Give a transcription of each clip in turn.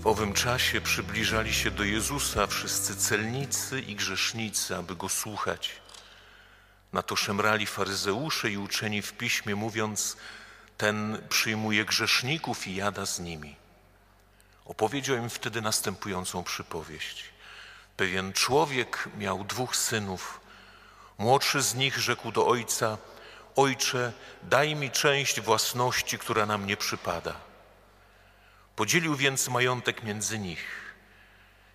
W owym czasie przybliżali się do Jezusa wszyscy celnicy i grzesznicy, aby go słuchać. Na to szemrali faryzeusze i uczeni w piśmie, mówiąc: Ten przyjmuje grzeszników i jada z nimi. Opowiedział im wtedy następującą przypowieść. Pewien człowiek miał dwóch synów. Młodszy z nich rzekł do ojca: Ojcze, daj mi część własności, która nam nie przypada. Podzielił więc majątek między nich.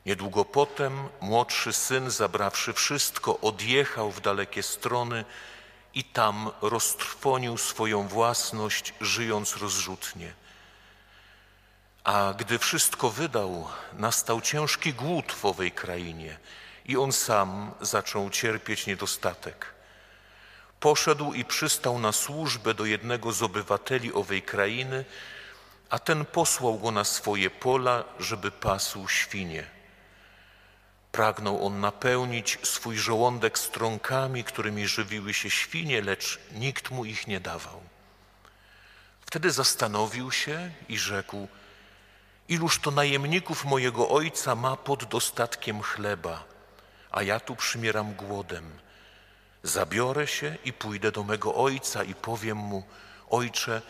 Niedługo potem młodszy syn, zabrawszy wszystko, odjechał w dalekie strony i tam roztrwonił swoją własność, żyjąc rozrzutnie. A gdy wszystko wydał, nastał ciężki głód w owej krainie i on sam zaczął cierpieć niedostatek. Poszedł i przystał na służbę do jednego z obywateli owej krainy, a ten posłał go na swoje pola, żeby pasł świnie. Pragnął on napełnić swój żołądek strąkami, którymi żywiły się świnie, lecz nikt mu ich nie dawał. Wtedy zastanowił się i rzekł: Iluż to najemników mojego ojca ma pod dostatkiem chleba, a ja tu przymieram głodem. Zabiorę się i pójdę do mego ojca i powiem mu: Ojcze,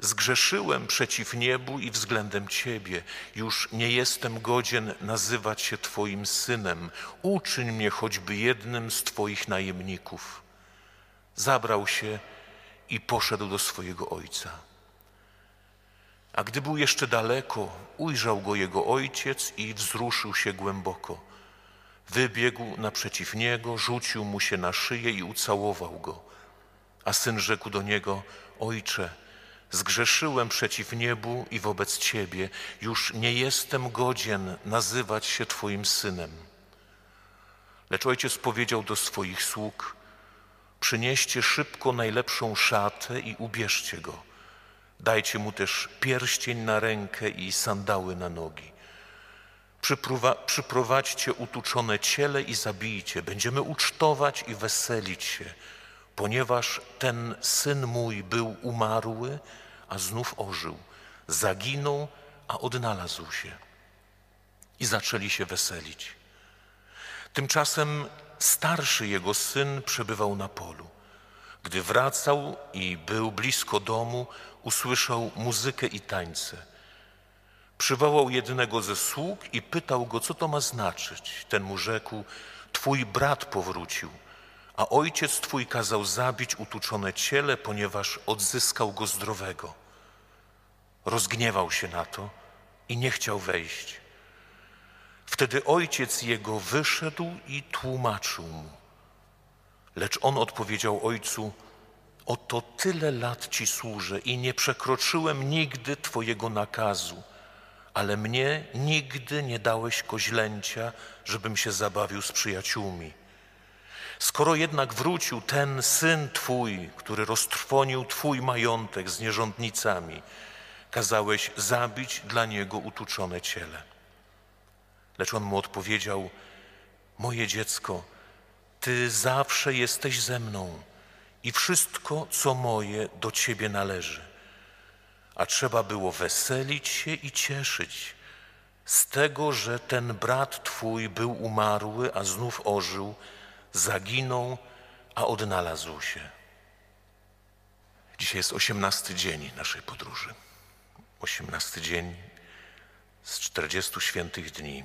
Zgrzeszyłem przeciw niebu i względem Ciebie. Już nie jestem godzien nazywać się Twoim synem. Uczyń mnie choćby jednym z Twoich najemników. Zabrał się i poszedł do swojego ojca. A gdy był jeszcze daleko, ujrzał go jego ojciec i wzruszył się głęboko. Wybiegł naprzeciw niego, rzucił mu się na szyję i ucałował go. A syn rzekł do niego: Ojcze, Zgrzeszyłem przeciw niebu i wobec Ciebie, już nie jestem godzien nazywać się Twoim synem. Lecz ojciec powiedział do swoich sług: Przynieście szybko najlepszą szatę i ubierzcie go. Dajcie mu też pierścień na rękę i sandały na nogi. przyprowadźcie utuczone ciele i zabijcie. Będziemy ucztować i weselić się ponieważ ten syn mój był umarły, a znów ożył, zaginął, a odnalazł się. I zaczęli się weselić. Tymczasem starszy jego syn przebywał na polu. Gdy wracał i był blisko domu, usłyszał muzykę i tańce. Przywołał jednego ze sług i pytał go, co to ma znaczyć. Ten mu rzekł: Twój brat powrócił a ojciec twój kazał zabić utuczone ciele, ponieważ odzyskał go zdrowego. Rozgniewał się na to i nie chciał wejść. Wtedy ojciec jego wyszedł i tłumaczył mu. Lecz on odpowiedział ojcu: Oto tyle lat ci służę i nie przekroczyłem nigdy twojego nakazu, ale mnie nigdy nie dałeś koźlęcia, żebym się zabawił z przyjaciółmi. Skoro jednak wrócił ten syn Twój, który roztrwonił Twój majątek z nierządnicami, kazałeś zabić dla niego utuczone ciele. Lecz on mu odpowiedział: Moje dziecko, Ty zawsze jesteś ze mną i wszystko, co moje, do Ciebie należy. A trzeba było weselić się i cieszyć z tego, że ten brat Twój był umarły, a znów ożył zaginął, a odnalazł się. Dzisiaj jest osiemnasty dzień naszej podróży. Osiemnasty dzień z czterdziestu świętych dni.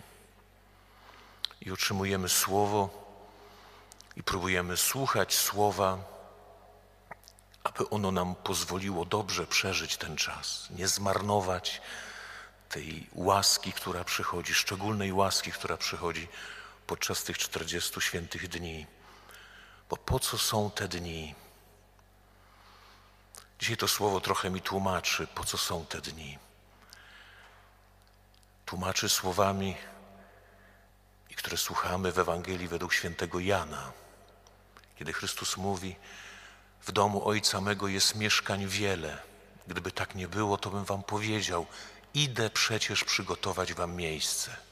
I otrzymujemy słowo i próbujemy słuchać słowa, aby ono nam pozwoliło dobrze przeżyć ten czas, nie zmarnować tej łaski, która przychodzi, szczególnej łaski, która przychodzi podczas tych 40 świętych dni. Bo po co są te dni? Dzisiaj to słowo trochę mi tłumaczy, po co są te dni. Tłumaczy słowami, które słuchamy w Ewangelii według świętego Jana, kiedy Chrystus mówi: W domu Ojca mego jest mieszkań wiele. Gdyby tak nie było, to bym wam powiedział: Idę przecież przygotować wam miejsce.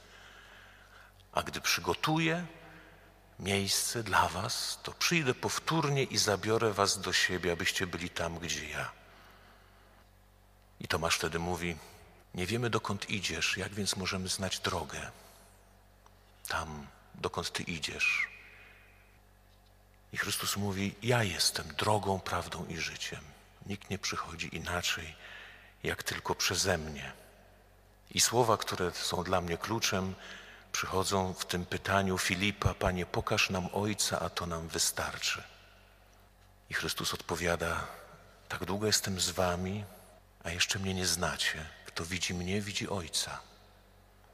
A gdy przygotuję miejsce dla Was, to przyjdę powtórnie i zabiorę Was do siebie, abyście byli tam, gdzie ja. I Tomasz wtedy mówi: Nie wiemy, dokąd idziesz, jak więc możemy znać drogę? Tam, dokąd Ty idziesz. I Chrystus mówi: Ja jestem drogą, prawdą i życiem. Nikt nie przychodzi inaczej, jak tylko przeze mnie. I słowa, które są dla mnie kluczem, przychodzą w tym pytaniu Filipa: Panie, pokaż nam Ojca, a to nam wystarczy. I Chrystus odpowiada: Tak długo jestem z Wami, a jeszcze mnie nie znacie. Kto widzi mnie, widzi Ojca.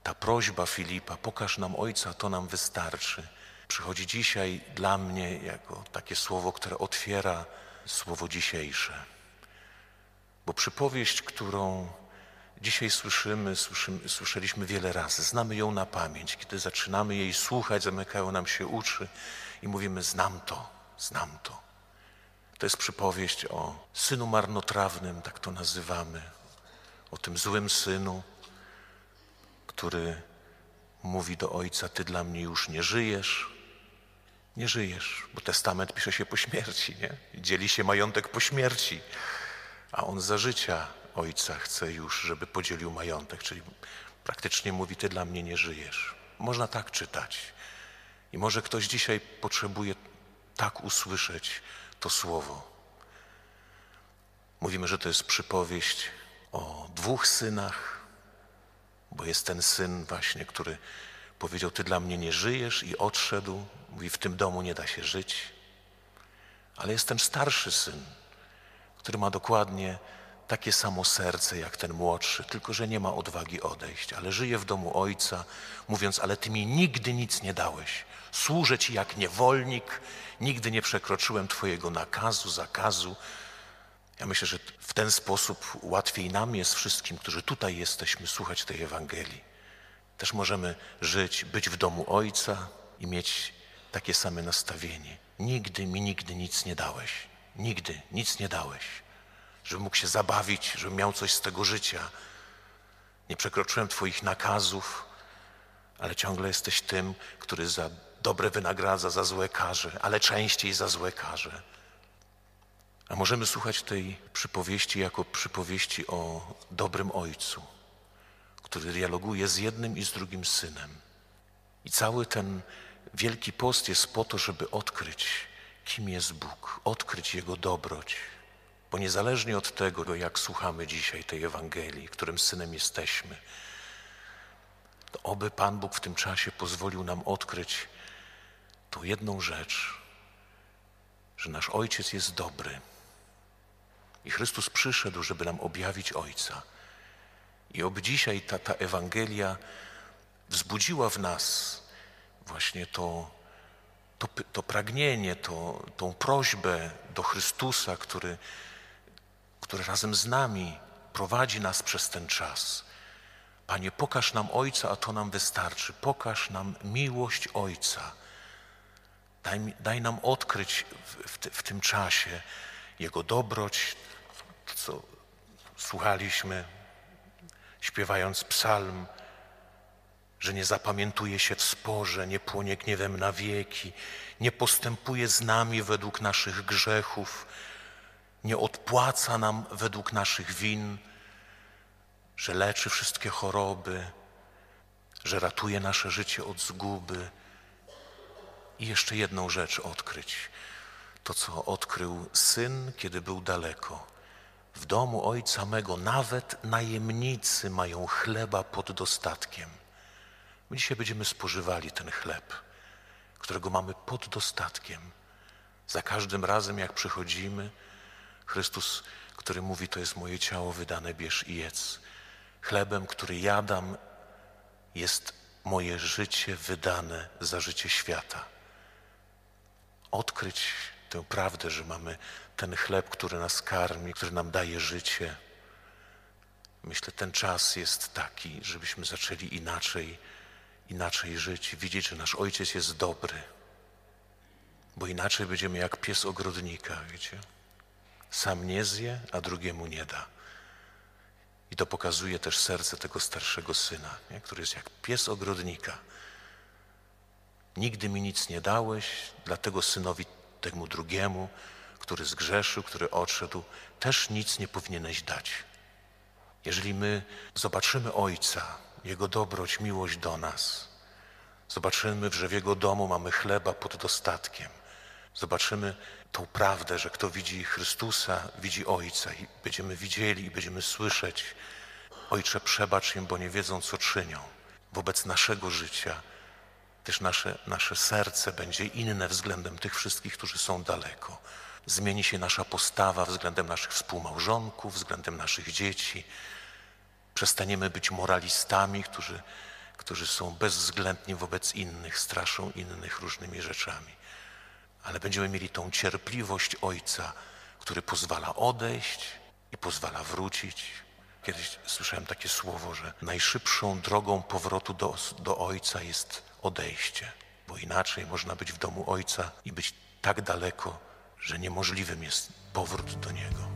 Ta prośba Filipa, pokaż nam Ojca, to nam wystarczy, przychodzi dzisiaj dla mnie jako takie słowo, które otwiera słowo dzisiejsze. Bo przypowieść, którą dzisiaj słyszymy, słyszymy, słyszeliśmy wiele razy, znamy ją na pamięć. Kiedy zaczynamy jej słuchać, zamykają nam się uszy i mówimy: Znam to, znam to. To jest przypowieść o synu marnotrawnym, tak to nazywamy, o tym złym synu, który mówi do ojca: Ty dla mnie już nie żyjesz. Nie żyjesz, bo testament pisze się po śmierci, nie? Dzieli się majątek po śmierci, a on za życia ojca chce już, żeby podzielił majątek, czyli praktycznie mówi: Ty dla mnie nie żyjesz. Można tak czytać. I może ktoś dzisiaj potrzebuje tak usłyszeć to słowo. Mówimy, że to jest przypowieść o dwóch synach, bo jest ten syn właśnie, który powiedział, ty dla mnie nie żyjesz i odszedł. Mówi, w tym domu nie da się żyć. Ale jest ten starszy syn, który ma dokładnie takie samo serce jak ten młodszy, tylko że nie ma odwagi odejść, ale żyje w domu ojca, mówiąc, ale ty mi nigdy nic nie dałeś. Służę ci jak niewolnik, nigdy nie przekroczyłem twojego nakazu, zakazu. Ja myślę, że w ten sposób łatwiej nam jest wszystkim, którzy tutaj jesteśmy, słuchać tej Ewangelii. Też możemy żyć, być w domu Ojca i mieć takie same nastawienie. Nigdy mi nigdy nic nie dałeś. Nigdy nic nie dałeś. Żebym mógł się zabawić, żebym miał coś z tego życia. Nie przekroczyłem Twoich nakazów, ale ciągle jesteś tym, który za dobre wynagradza, za złe karze, ale częściej za złe karze. A możemy słuchać tej przypowieści jako przypowieści o dobrym ojcu, który dialoguje z jednym i z drugim synem. I cały ten wielki post jest po to, żeby odkryć, kim jest Bóg, odkryć Jego dobroć. Bo niezależnie od tego, jak słuchamy dzisiaj tej Ewangelii, którym synem jesteśmy, to oby Pan Bóg w tym czasie pozwolił nam odkryć tą jedną rzecz, że nasz Ojciec jest dobry i Chrystus przyszedł, żeby nam objawić Ojca. I oby dzisiaj ta, ta Ewangelia wzbudziła w nas właśnie to, to, to pragnienie, to, tą prośbę do Chrystusa, który, który razem z nami prowadzi nas przez ten czas. Panie, pokaż nam Ojca, a to nam wystarczy. Pokaż nam miłość Ojca. Daj, daj nam odkryć w, w, w tym czasie Jego dobroć, co słuchaliśmy, śpiewając psalm, że nie zapamiętuje się w sporze, nie płonie gniewem na wieki, nie postępuje z nami według naszych grzechów, nie odpłaca nam według naszych win, że leczy wszystkie choroby, że ratuje nasze życie od zguby. I jeszcze jedną rzecz odkryć. To, co odkrył syn, kiedy był daleko w domu ojca mego nawet najemnicy mają chleba pod dostatkiem. My dzisiaj będziemy spożywali ten chleb, którego mamy pod dostatkiem. Za każdym razem, jak przychodzimy, Chrystus, który mówi: To jest moje ciało wydane, bierz i jedz. Chlebem, który jadam, jest moje życie wydane za życie świata. Odkryć tę prawdę, że mamy ten chleb, który nas karmi, który nam daje życie. Myślę, ten czas jest taki, żebyśmy zaczęli inaczej, inaczej żyć, widzieć, że nasz Ojciec jest dobry, bo inaczej będziemy jak pies ogrodnika, wiecie? Sam nie zje, a drugiemu nie da. I to pokazuje też serce tego starszego syna, nie? który jest jak pies ogrodnika. Nigdy mi nic nie dałeś, dlatego synowi temu drugiemu który zgrzeszył, który odszedł, też nic nie powinieneś dać. Jeżeli my zobaczymy Ojca, Jego dobroć, miłość do nas, zobaczymy, że w Jego domu mamy chleba pod dostatkiem, zobaczymy tą prawdę, że kto widzi Chrystusa, widzi Ojca i będziemy widzieli i będziemy słyszeć Ojcze, przebacz im, bo nie wiedzą, co czynią. Wobec naszego życia też nasze, nasze serce będzie inne względem tych wszystkich, którzy są daleko. Zmieni się nasza postawa względem naszych współmałżonków, względem naszych dzieci. Przestaniemy być moralistami, którzy, którzy są bezwzględni wobec innych, straszą innych różnymi rzeczami. Ale będziemy mieli tą cierpliwość Ojca, który pozwala odejść i pozwala wrócić. Kiedyś słyszałem takie słowo, że najszybszą drogą powrotu do, do Ojca jest odejście, bo inaczej można być w domu Ojca i być tak daleko, że niemożliwym jest powrót do Niego.